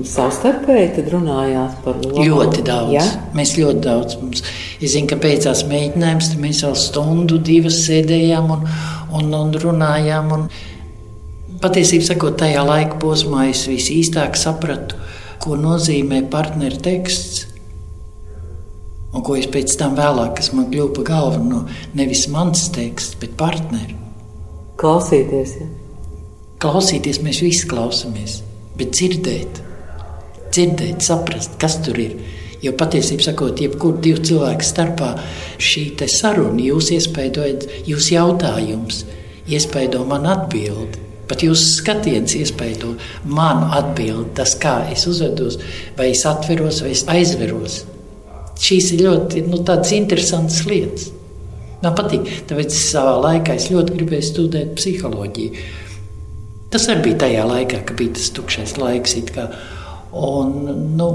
A: savstarpēji runājāt par lomu?
H: Ļoti daudz. Ja? Mēs ļoti daudz. Mums, es zinu, ka beidzās mēģinājums, tad mēs vēl stundu, divas sēdējām un, un, un runājām. Un, Patiesībā tajā laika posmā es visīstāk sapratu, ko nozīmē partneru teksts. Un ko es pēc tam vēlāk, kas man kļuva par galveno, nevis mans teksts, bet partneri.
A: Klausīties, ja?
H: Klausīties mēs visi klausāmies, bet dzirdēt, dzirdēt, saprast, kas tur ir. Jo patiesībā sakot, jebkurā divu cilvēku starpā šī saruna, jūs iespējojat, jūs jautājums, iespējo man atbildēt. Pat jūsu skatiens iespaido manu atbildi, tas, kā es uzvedos, vai es atveros, vai es aizveros. Šīs ir ļoti nu, interesantas lietas. Man patīk, tāpēc savā laikā es ļoti gribēju studēt psiholoģiju. Tas arī bija tajā laikā, kad bija tas tukšais laiks. Un, nu,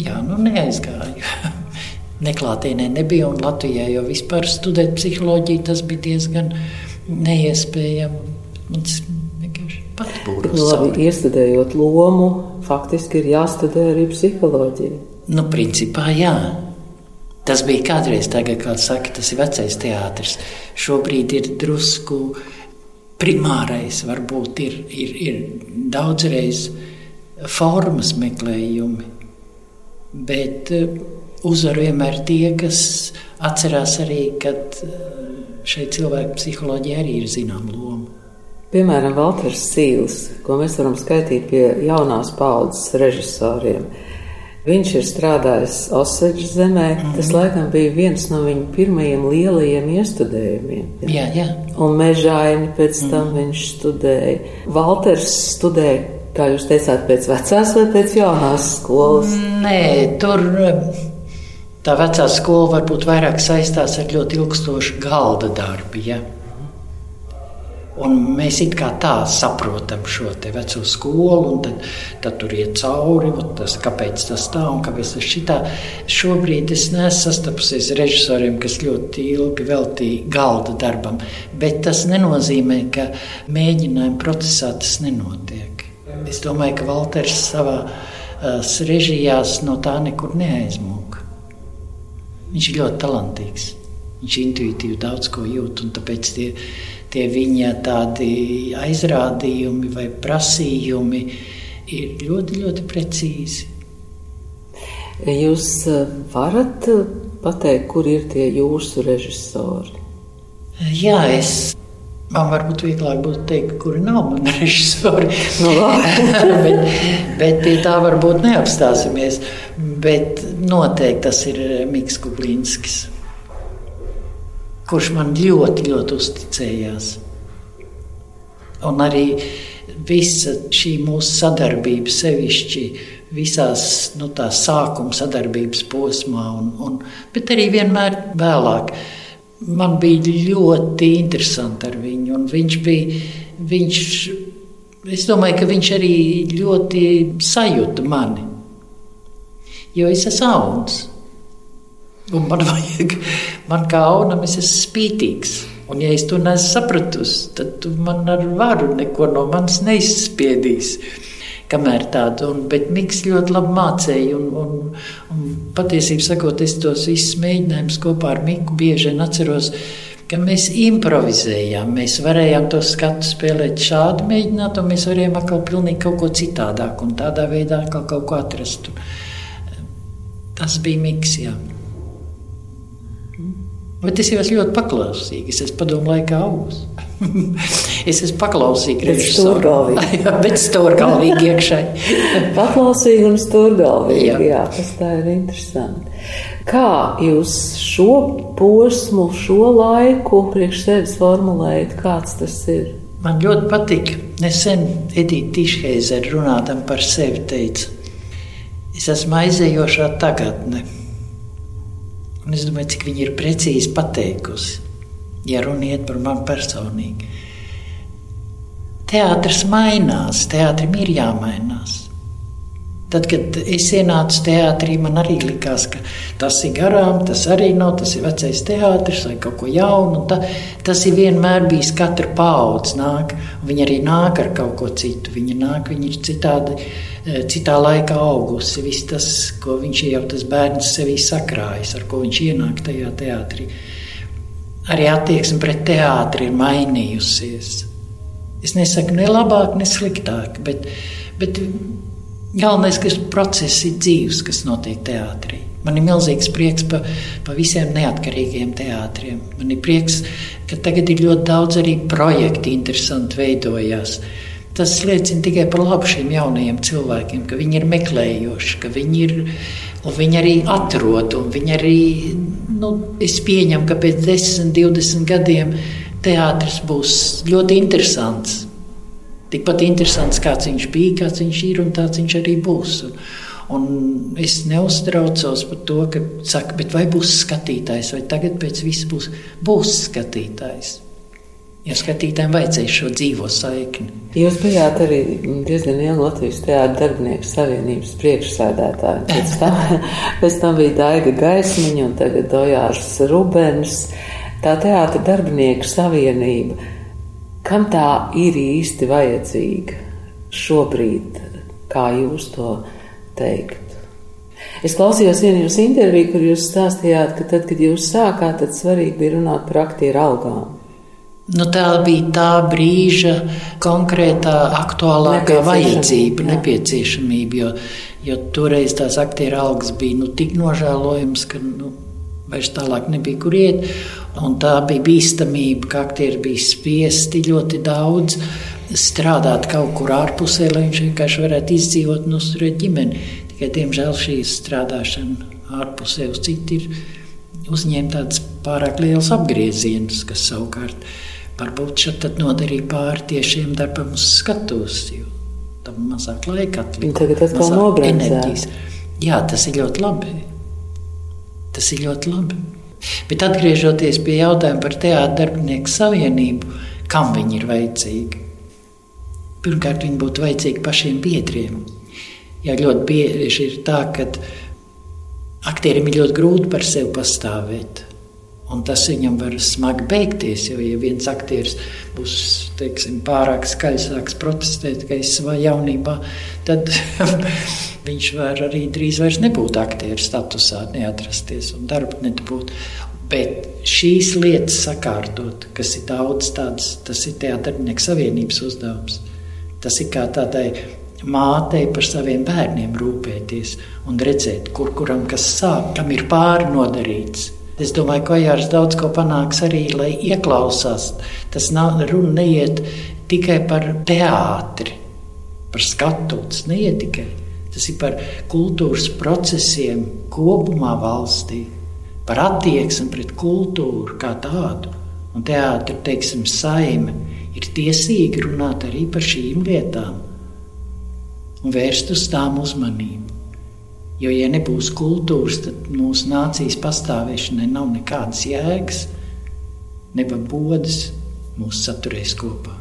H: jā, nu neaizgāju. Neklātienē nebija, un Latvijā jau vispār studēt psiholoģiju tas bija diezgan neiespējami. Tas
A: Nu, labi, iestudējot lomu, faktiski ir jāstudē arī psiholoģija.
H: Nu, principā jā. Tas bija kādreiz, tagad, kā saka, tas ir vecais teātris. Šobrīd ir drusku primārais, varbūt ir, ir, ir daudzreiz formas meklējumi, bet eh, uzvar vienmēr tie, kas atcerās arī, ka eh, šeit cilvēku psiholoģija arī ir zināma loma.
A: Piemēram, Walters Sīls, ko mēs varam skaitīt pie jaunās paudzes režisoriem. Viņš ir strādājis Osaģa zemē. Mm -hmm. Tas laikam bija viens no viņa pirmajiem lielajiem iestudējumiem.
H: Jā, jā.
A: Un mežaini pēc tam mm -hmm. viņš studēja. Walters studēja, kā jūs teicāt, pēc vecās vai pēc jaunās skolas?
H: Nē, tur tā vecā skola varbūt vairāk saistās ar ļoti ilgstošu galda darbu. Ja? Un mēs it kā tā saprotam šo veco skolu, un tad, tad tur iet cauri, tas, kāpēc tas tā un kāpēc tas šitā. Šobrīd es neesmu sastapusies ar režisoriem, kas ļoti ilgi veltīja galda darbam, bet tas nenozīmē, ka mēģinājuma procesā tas nenotiek. Es domāju, ka Valters savā uh, režijās no tā nekur neaizmūg. Viņš ir ļoti talantīgs. Viņš intuitīvi daudz ko jūt, un tāpēc tie tie viņa tādi aizrādījumi vai prasījumi ir ļoti, ļoti precīzi.
A: Jūs eh, varat eh, pateikt, kur ir tie jūsu režisori?
H: Jā, es. Man varbūt vieglāk būtu teikt, kuri nav mani režisori.
A: Nu,
H: bet, bet pie tā varbūt neapstāsimies. Bet noteikti tas ir Mikls Kublīnskis, kurš man ļoti, ļoti uzticējās. Un arī visa šī mūsu sadarbība sevišķi visās nu, sākuma sadarbības posmā, un, un, bet arī vienmēr vēlāk. Man bija ļoti interesanti ar viņu, un viņš bija. Viņš, es domāju, ka viņš arī ļoti sajūta mani. Jo es esmu auns. Un man vajag, man kā aunam, es esmu spītīgs. Un, ja es to nesu sapratusi, tad tu man ar varu neko no manis neizspiedīsi kamēr tādu. Un, bet Mikls ļoti labi mācīja. Un, un, un patiesībā sakot, es tos visus mēģinājumus kopā ar Miku bieži vien atceros. Mēs improvizējām, mēs varējām to skatu spēlēt šādi, mēģināt, un mēs varējām atkal pilnīgi kaut ko citādāk, un tādā veidā atkal kaut ko atrast. Tas bija miks, jā. Bet es jau esmu ļoti paklausīgs. Es padomu laikā augs. es esmu paklausīgs.
A: Bet stūrgalvīgi.
H: jā, bet stūrgalvīgi iekšai.
A: paklausīgi un stūrgalvīgi. Jā. jā, tas tā ir interesanti. Kā jūs šo posmu, šo laiku priekš sevis formulējat? Kāds tas ir?
H: Man ļoti patīk. Nesen Edita Tišheizer runādam par sevi teica, es esmu aizējošā tagadne. Un es domāju, cik viņi ir precīzi pateikusi, ja runa iet par mani personīgi. Teātris mainās, teātrim ir jāmainās. Tad, kad es ienācu teātrī, man arī likās, ka tas ir garām, tas arī nav, tas ir vecais teātris vai kaut ko jaunu. Ta, tas ir vienmēr bijis katra paudze. Viņa arī nāk ar kaut ko citu. Viņa nāk, viņa ir citādi, citā laikā augusi. Viss tas, ko viņš jau tas bērns sevī sakrājis, ar ko viņš ienāk tajā teātrī. Arī attieksme pret teātri ir mainījusies. Es nesaku ne labāk, ne sliktāk, bet, bet Galvenais, ka process ir dzīves, kas notiek teātrī. Man ir milzīgs prieks par pa visiem neatkarīgiem teātriem. Man ir prieks, ka tagad ir ļoti daudz arī projektu, interesanti veidojās. Tas liecina tikai par labu šiem jaunajiem cilvēkiem, ka viņi ir meklējoši, ka viņi ir. Viņi arī atrod, un viņi arī, nu, es pieņemu, ka pēc 10, 20 gadiem teātris būs ļoti interesants tikpat interesants, kāds viņš bija, kāds viņš ir un tāds viņš arī būs. Un, un es neuztraucos par to, ka saka, vai būs skatītājs, vai tagad pēc viss būs, būs skatītājs. Jo skatītājiem vajadzēja šo dzīvo saikni.
A: Jūs bijāt arī diezgan ilgi Latvijas Teātris darbinieku savienības priekšsēdētāji. Pēc tam, pēc tam bija Daiga Gaismiņa un tagad Dojārs Rubens. Tā teātra darbinieku savienība Kam tā ir īsti vajadzīga šobrīd, kā jūs to teikt? Es klausījos vienā jūsu intervijā, kur jūs stāstījāt, ka tad, kad jūs sākāt, tad svarīgi bija runāt par aktieru algām.
H: Nu, tā bija tā brīža konkrētā, aktuālākā vajadzība, jā. nepieciešamība. Jo, jo toreiz tās aktieru algas bija nu, tik nožēlojamas, ka nu, vairs tālāk nebija kur iet. Un tā bija bīstamība, ka aktieri bija spiesti ļoti daudz strādāt kaut kur ārpusē, lai viņš vienkārši varētu izdzīvot un uzturēt ģimeni. Tikai, diemžēl, šī strādāšana ārpusē uz citu ir uzņēma tādas pārāk lielas apgriezienus, kas savukārt varbūt šeit nodarīja pāri tiešiem darbam uz skatuves, jo tam mazāk laika atlika.
A: Tagad atkal nobremzēt.
H: Jā, tas ir ļoti labi. Tas ir ļoti labi. Bet atgriežoties pie jautājuma par teātrus darbinieku savienību, kam viņi ir vajadzīgi? Pirmkārt, viņi būtu vajadzīgi pašiem biedriem. Ja ļoti bieži ir tā, ka aktierim ir ļoti grūti par sevi pastāvēt. Un tas viņam var smagi beigties, jo, ja viens aktieris būs teiksim, pārāk skaļs, sāks protestēt, ka es savā jaunībā, tad viņš var arī drīz vairs nebūt aktieru statusā, neatrasties un darbu nedabūt. Bet šīs lietas sakārtot, kas ir daudz tādas, tas ir Teātris Savienības uzdevums. Tas ir kā tādai mātei par saviem bērniem rūpēties un redzēt, kur kuram kas sāp, kam ir pāri nodarīts. Es domāju, ka Ojārs daudz ko panāks arī, lai ieklausās. Tas nav runa neiet tikai par teātri, par skatu, tas neiet tikai. Tas ir par kultūras procesiem kopumā valstī par attieksmi pret kultūru kā tādu. Un teātris, teiksim, saime ir tiesīgi runāt arī par šīm lietām un vērst uz tām uzmanību. Jo, ja nebūs kultūras, tad mūsu nācijas pastāvēšanai nav nekādas jēgas, neba bodas mūs saturēs kopā.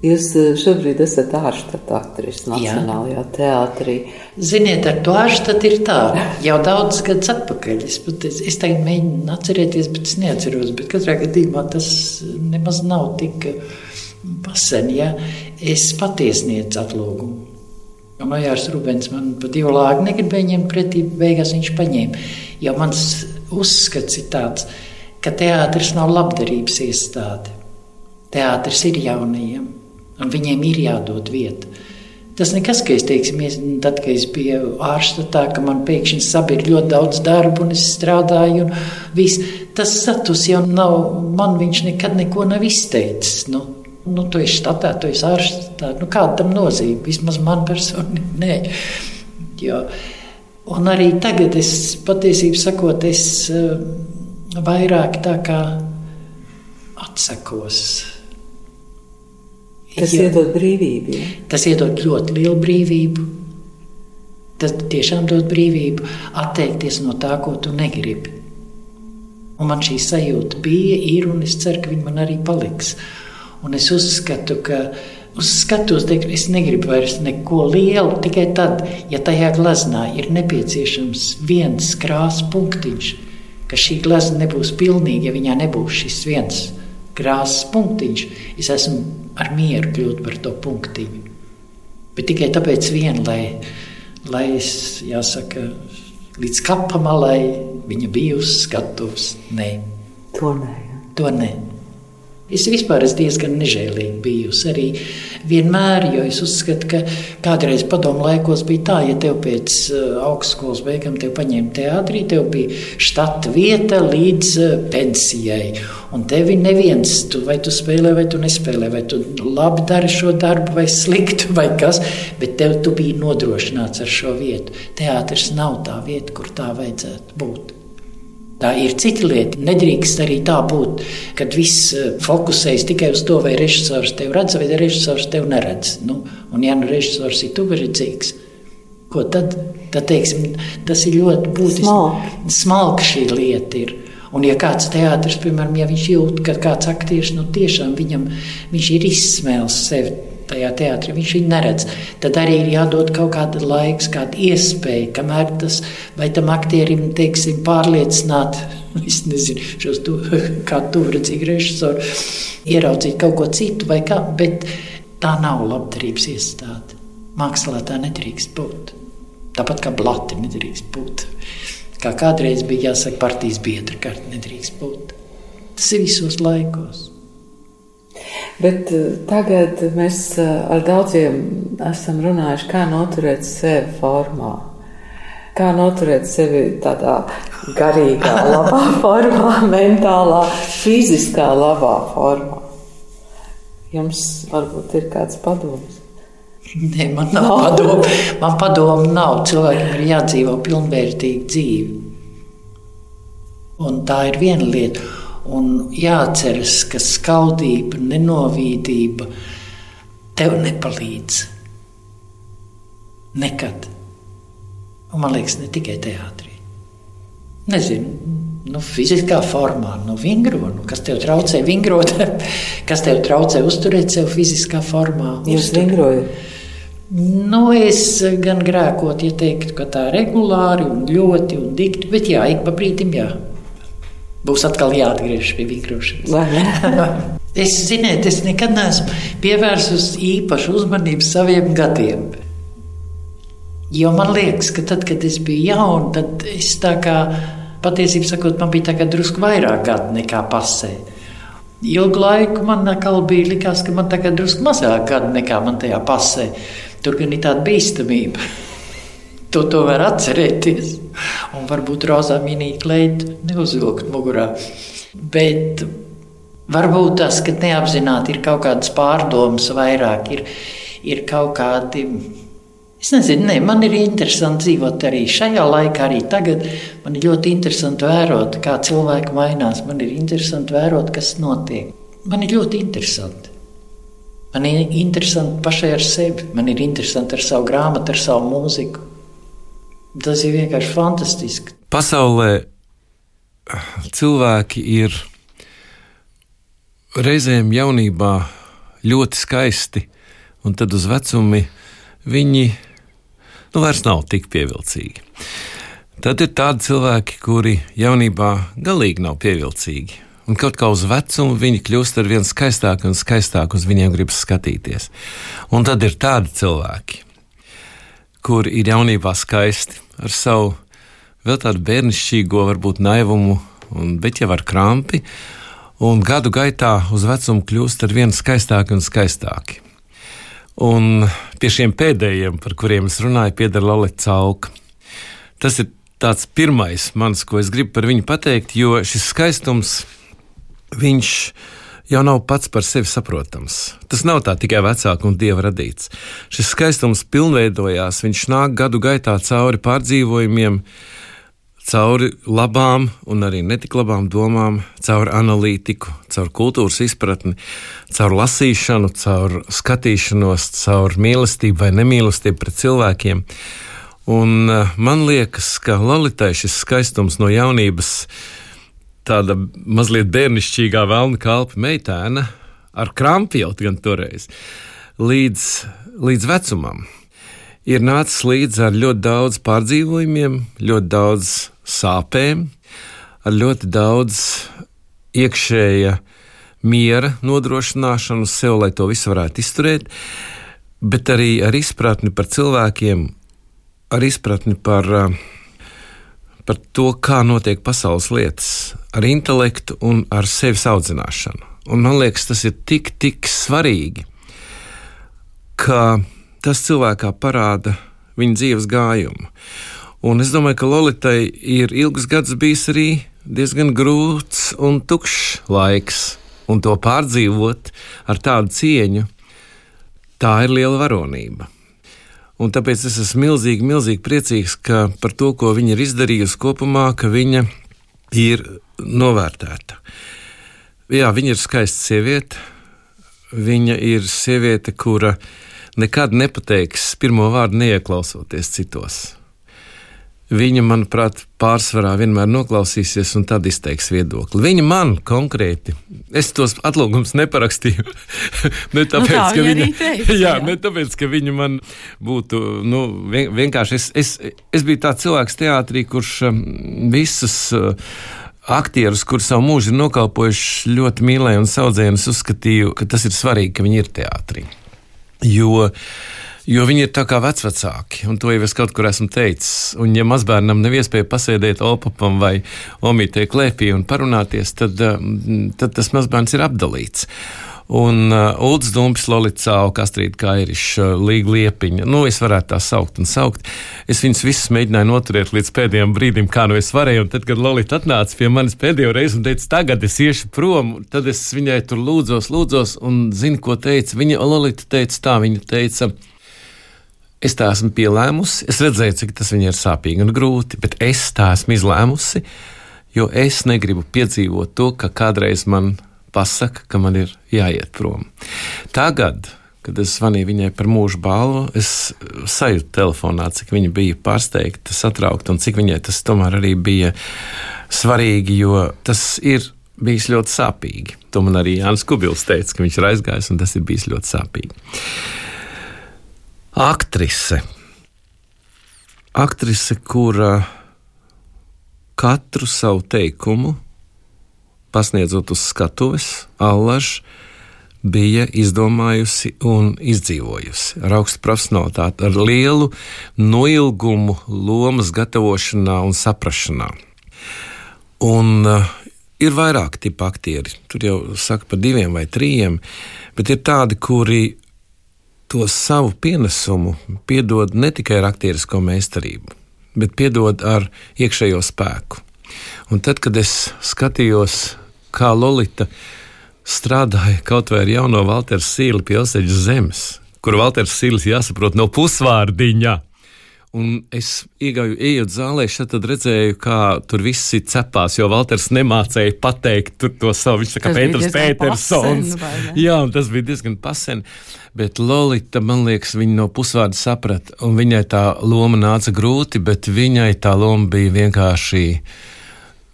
A: Jūs eh, šobrīd esat ārštata aktrise Nacionālajā Jā. teātrī.
H: Ziniet, ar to ārštatu ir tā, jau daudz gadus atpakaļ. Es, es, es tagad mēģinu atcerēties, bet es neatceros. Bet katrā gadījumā tas nemaz nav tik pasen, ja es patiesniedzu atlūgumu. Un Ojārs Rubens man pa divu lāgu negribēja ņemt pretī, beigās viņš paņēma. Jo mans uzskats ir tāds, ka teātris nav labdarības iestāde. Teātris ir jaunajiem un viņiem ir jādod vieta. Tas nekas, ka es teiksim, tad, kad es biju ārstā, ka man pēkšņi sabija ļoti daudz darba, un es strādāju, un viss. Tas status jau nav, man viņš nekad neko nav izteicis. Nu, nu, tu esi štatā, tu esi ārstā. Nu, kāda tam nozīme? Vismaz man personīgi nē. Jo, un arī tagad es patiesībā sakot, es uh, vairāk tā kā atsakos
A: Tas jo, iedod brīvību. Ja?
H: Tas iedod ļoti lielu brīvību. Tas tiešām dod brīvību atteikties no tā, ko tu negribi. Un man šī sajūta bija, ir, un es ceru, ka viņa man arī paliks. Un es uzskatu, ka uz skatuves es negribu vairs neko lielu, tikai tad, ja tajā gleznā ir nepieciešams viens krāsa punktiņš, ka šī glezna nebūs pilnīga, ja viņā nebūs šis viens krāsas punktiņš. Es esmu ar mieru kļūt par to punktiņu. Bet tikai tāpēc, vien, lai, lai es, jāsaka, līdz kapamalai viņa bija uz skatuves. Nē,
A: to nē.
H: To nē. Es vispār esmu diezgan nežēlīgi bijusi arī vienmēr, jo es uzskatu, ka kādreiz padomu laikos bija tā, ja tev pēc uh, augstskolas beigām te paņēma teātrī, tev bija štata vieta līdz uh, pensijai. Un tevi neviens, tu, vai tu spēlē, vai tu nespēlē, vai tu labi dari šo darbu, vai sliktu, vai kas, bet tev tu biji nodrošināts ar šo vietu. Teātris nav tā vieta, kur tā vajadzētu būt. Tā ir cita lieta. Nedrīkst arī tā būt, kad viss eh, fokusējas tikai uz to, vai režisors tevi redz, vai režisors tevi neredz. Nu, un, ja nu režisors ir tuveredzīgs, ko tad? tad teiksim, tas ir ļoti būtiski. Smalka šī lieta ir. Un, ja kāds teātris, piemēram, ja viņš jūt, ka kāds aktieris nu, tiešām viņam, viņš ir izsmēlis sevi tajā teātrī, viņš viņu neredz. Tad arī ir jādod kaut kāda laiks, kāda iespēja, kamēr tas vai tam aktierim, teiksim, pārliecināt. Es nezinu, šos tu, kā tuvredzīgi režisori ieraudzīt kaut ko citu vai kā, bet tā nav labdarības iestāde. Mākslā tā nedrīkst būt. Tāpat kā blati nedrīkst būt. Kā kādreiz bija jāsaka, partijas biedra karta nedrīkst būt. Tas ir visos laikos.
A: Bet eh, tagad mēs eh, ar daudziem esam runājuši, kā noturēt sevi formā. Kā noturēt sevi tādā garīgā, labā formā, mentālā, fiziskā, labā formā. Jums varbūt ir kāds padoms.
H: Nē, man nav no. padomu. Man padomu nav. Cilvēkiem ir jādzīvo pilnvērtīgu dzīvi. Un tā ir viena lieta. Un jāatceras, ka skaudība, nenovīdība tev nepalīdz. Nekad. Un, man liekas, ne tikai teātrī. Nezinu, nu, fiziskā formā, nu, vingro, nu, kas tev traucē vingrot, kas tev traucē uzturēt sevi fiziskā formā.
A: Jūs vingrojat?
H: Nu, es gan grēkot, ja teiktu, ka tā regulāri un ļoti un dikti, bet jā, ik pa brīdim jā. Būs atkal jāatgriežas pie vingrošanas. es ziniet, es nekad neesmu pievērsus īpašu uzmanību saviem gadiem. Jo man liekas, ka tad, kad es biju jauna, tad es tā kā patiesībā sakot, man bija tagad drusku vairāk gadu nekā pasē. Ilgu laiku man bija likās, ka man tagad drusku mazāk gadu nekā man tajā pasē. Tur gan ir tāda bīstamība. To, to var atcerēties. Un varbūt rozā minīt leitu neuzvilkt mugurā. Bet varbūt tas, ka neapzināti ir kaut kādas pārdomas vairāk, ir, ir kaut kādi Es nezinu, ne, man ir interesanti dzīvot arī šajā laikā, arī tagad. Man ir ļoti interesanti vērot, kā cilvēki mainās. Man ir interesanti vērot, kas notiek. Man ir ļoti interesanti. Man ir interesanti pašai ar sevi, man ir interesanti ar savu grāmatu, ar savu mūziku. Tas ir vienkārši fantastiski.
D: Pasaulē cilvēki ir reizēm jaunībā ļoti skaisti, un tad uz vecumi viņi nu, vairs nav tik pievilcīgi. Tad ir tādi cilvēki, kuri jaunībā galīgi nav pievilcīgi. Un kaut kā uz vecumu viņi kļūst ar vien skaistāki un skaistāki, uz viņiem gribas skatīties. Un tad ir tādi cilvēki, kuri ir jaunībā skaisti ar savu vēl tādu bērnišķīgo, varbūt naivumu, un, bet jau ar krampi. Un gadu gaitā uz vecumu kļūst ar vien skaistāki un skaistāki. Un pie šiem pēdējiem, par kuriem es runāju, pieder Lalita Cauka. Tas ir tāds pirmais mans, ko es gribu par viņu pateikt, jo šis skaistums, viņš jau nav pats par sevi saprotams. Tas nav tā tikai vecāku un dieva radīts. Šis skaistums pilnveidojās, viņš nāk gadu gaitā cauri pārdzīvojumiem, cauri labām un arī netik labām domām, caur analītiku, caur kultūras izpratni, caur lasīšanu, caur skatīšanos, caur mīlestību vai nemīlestību pret cilvēkiem. Un eh, man liekas, ka Lalitai šis skaistums no jaunības, tāda mazliet bērnišķīgā vēlna kalpa meitēna ar krampjautu gan toreiz, līdz, līdz vecumam. Ir nācis līdzi ar ļoti daudz pārdzīvojumiem, ļoti daudz sāpēm, ar ļoti daudz iekšēja miera nodrošināšanu sev, lai to visu varētu izturēt, bet arī ar izpratni par cilvēkiem, ar izpratni par, par to, kā notiek pasaules lietas, ar intelektu un ar sevis audzināšanu. Un man liekas, tas ir tik, tik svarīgi, ka tas cilvēkā parāda viņa dzīves gājumu. Un es domāju, ka Lolitai ir ilgus gadus bijis arī diezgan grūts un tukšs laiks, un to pārdzīvot ar tādu cieņu, tā ir liela varonība. Un tāpēc es esmu milzīgi, milzīgi priecīgs par to, ko viņa ir izdarījusi kopumā, ka viņa ir novērtēta. Jā, viņa ir skaista sieviete. Viņa ir sieviete, kura nekad nepateiks pirmo vārdu, neieklausoties citos. Viņa, manuprāt, pārsvarā vienmēr noklausīsies un tad izteiks viedokli. Viņa man konkrēti, es tos atlūgumus neparakstīju. ne tāpēc, nu, tā ka viņa, teica, jā, jā. Ne tāpēc, ka viņa man būtu nu, vienkārši. Es, es, es biju tāds cilvēks teātrī, kurš um, visus. Uh, aktierus, kurus savu mūžu ir nokalpojuši, ļoti mīlēju un es uzskatīju, ka tas ir svarīgi, ka viņi ir teātrī. Jo uh, Jo viņi ir tā kā vecāki, un to jau es kaut kur esmu teicis. Un, ja mazbērnam nav iespēja pasēdēt opapam vai omītē klēpī un parunāties, tad, eh, tad tas mazbērns ir apdalīts. Un uh, Ulds Dumpis, Lolicā, Kastrīda Kairiša, uh, Līga Liepiņa. Nu, es varētu tā saukt un saukt. Es viņus visus mēģināju noturēt līdz pēdējiem brīdim, kā nu es varēju. Un tad, kad Lolita atnāca pie manis pēdējo reizi un teica, tagad es iešu prom, tad es viņai tur lūdzos, lūdzos, un zinu, ko teica. Viņa Lolita teica tā, viņa teica, Es tā esmu pielēmusi, es redzēju, cik tas viņai ir sāpīgi un grūti, bet es tā esmu izlēmusi, jo es negribu piedzīvot to, ka kādreiz man pasaka, ka man ir jāiet prom. Tagad, kad es zvanīju viņai par mūža balvu, es sajūtu telefonā, cik viņa bija pārsteigta, satraukta un cik viņai tas tomēr arī bija svarīgi, jo tas ir bijis ļoti sāpīgi. To man arī Jānis Kubils teica, ka viņš ir aizgājis un tas ir bijis ļoti sāpīgi. Aktrise. Aktrise, kura katru savu teikumu, pasniedzot uz skatuves, allaž bija izdomājusi un izdzīvojusi ar augstu profesionālitāti, ar lielu noilgumu lomas gatavošanā un saprašanā. Un uh, ir vairāki tipi aktieri. Tur jau saka par diviem vai trījiem, bet ir tādi, kuri to savu pienesumu piedod ne tikai ar aktierisko meistarību, bet piedod ar iekšējo spēku. Un tad, kad es skatījos, kā Lorita strādāja kaut vai ar jauno Walteru Sīli pie Oseģa zemes, kur Walters Sīlis jāsaprot no pusvārdiņa. Un es iegāju, ejot zālē, šeit redzēju, kā tur viss ir cepās, jo Valters nemācēja pateikt to savu. Viņš saka, Pēters Petersons. Jā, un tas bija diezgan pasen. Bet Lolita, man liekas, viņa no pusvārda saprata, un viņai tā loma nāca grūti, bet viņai tā loma bija vienkārši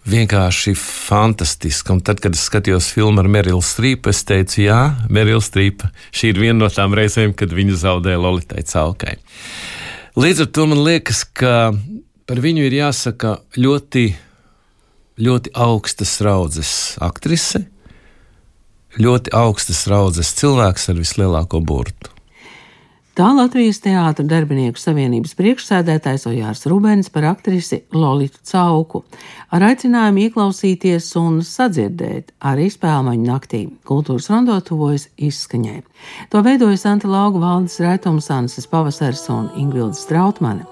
D: vienkārši fantastiska. Un tad, kad es skatījos filmu ar Merilu Strīpu, es teicu, jā, Merila Strīpa, šī ir viena no tām reizēm, kad viņa zaudēja Lolitai Calkai. Līdz ar to man liekas, ka par viņu ir jāsaka ļoti, ļoti augstas raudzes aktrise, ļoti augstas raudzes cilvēks ar vislielāko burtu.
A: Tā Latvijas Teātras darbinieku savienības priekšsēdētājs Ojārs Rubens par aktrisi Lolitu Cauku ar aicinājumu ieklausīties un sadzirdēt arī spēlmaņu naktī. Kultūras rondo tuvojas izskaņai. To veidoja Santa Lauga valdes rētums Anses Pavasars un Ingvilda Strautmane.